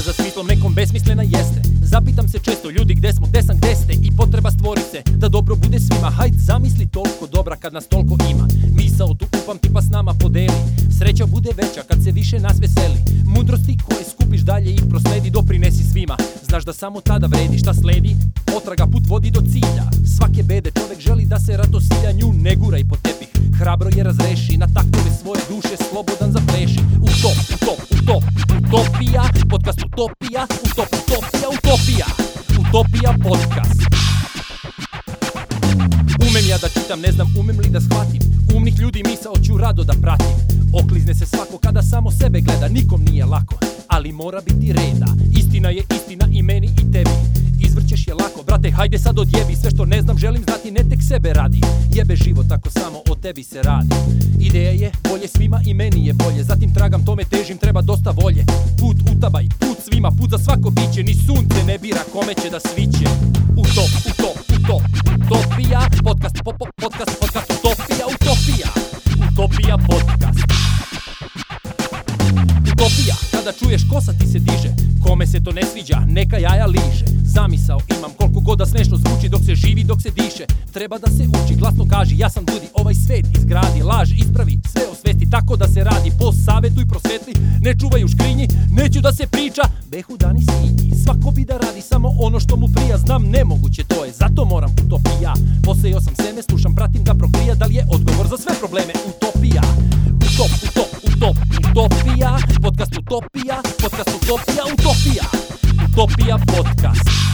za smislom nekom besmislena jeste Zapitam se često ljudi gde smo, gde sam, gde ste I potreba stvori se da dobro bude svima Hajd zamisli toliko dobra kad nas toliko ima Misao tu kupam ti pa s nama podeli Sreća bude veća kad se više nas veseli Mudrosti koje skupiš dalje i prosledi Doprinesi svima, znaš da samo tada vredi Šta sledi? Potraga put vodi do cilja Svake bede čovek želi da se ratosilja Nju ne gura i po tepih Hrabro je razreši na taktove svoje duše Slobodan za podcast Utopija, Utop, Utopija, Utopija, Utopija podcast. Umem ja da čitam, ne znam umem li da shvatim, umnih ljudi misao ću rado da pratim. Oklizne se svako kada samo sebe gleda, nikom nije lako, ali mora biti reda. Istina je istina i meni i tebi, izvrćeš je lako Brate, hajde sad odjebi sve što ne znam Želim znati, ne tek sebe radi Jebe život ako samo o tebi se radi Ideja je bolje svima i meni je bolje Zatim tragam, tome težim, treba dosta volje utaba put svima Put za svako biće, ni sunce ne bira kome će da sviće Utop, utop, utop, utopija Podcast, pop, podcast, podcast, utopija, utopija Utopija podcast Utopija, kada čuješ kosa ti se diže Kome se to ne sviđa, neka jaja liže Zamisao imam koliko god da smešno zvuči Dok se živi, dok se diše Treba da se uči, glasno kaži Ja sam ljudi, ovaj svet izgradi Laž, ispravi, da se radi Po savetu i prosvetli, ne čuvaju škrinji Neću da se priča, behu dani i Svako bi da radi samo ono što mu prija Znam nemoguće to je, zato moram utopija Posejo sam seme, slušam, pratim da proklija Da li je odgovor za sve probleme utopija Utop, utop, utop, utopija Podcast utopija, podcast utopija, utopija Utopija podcast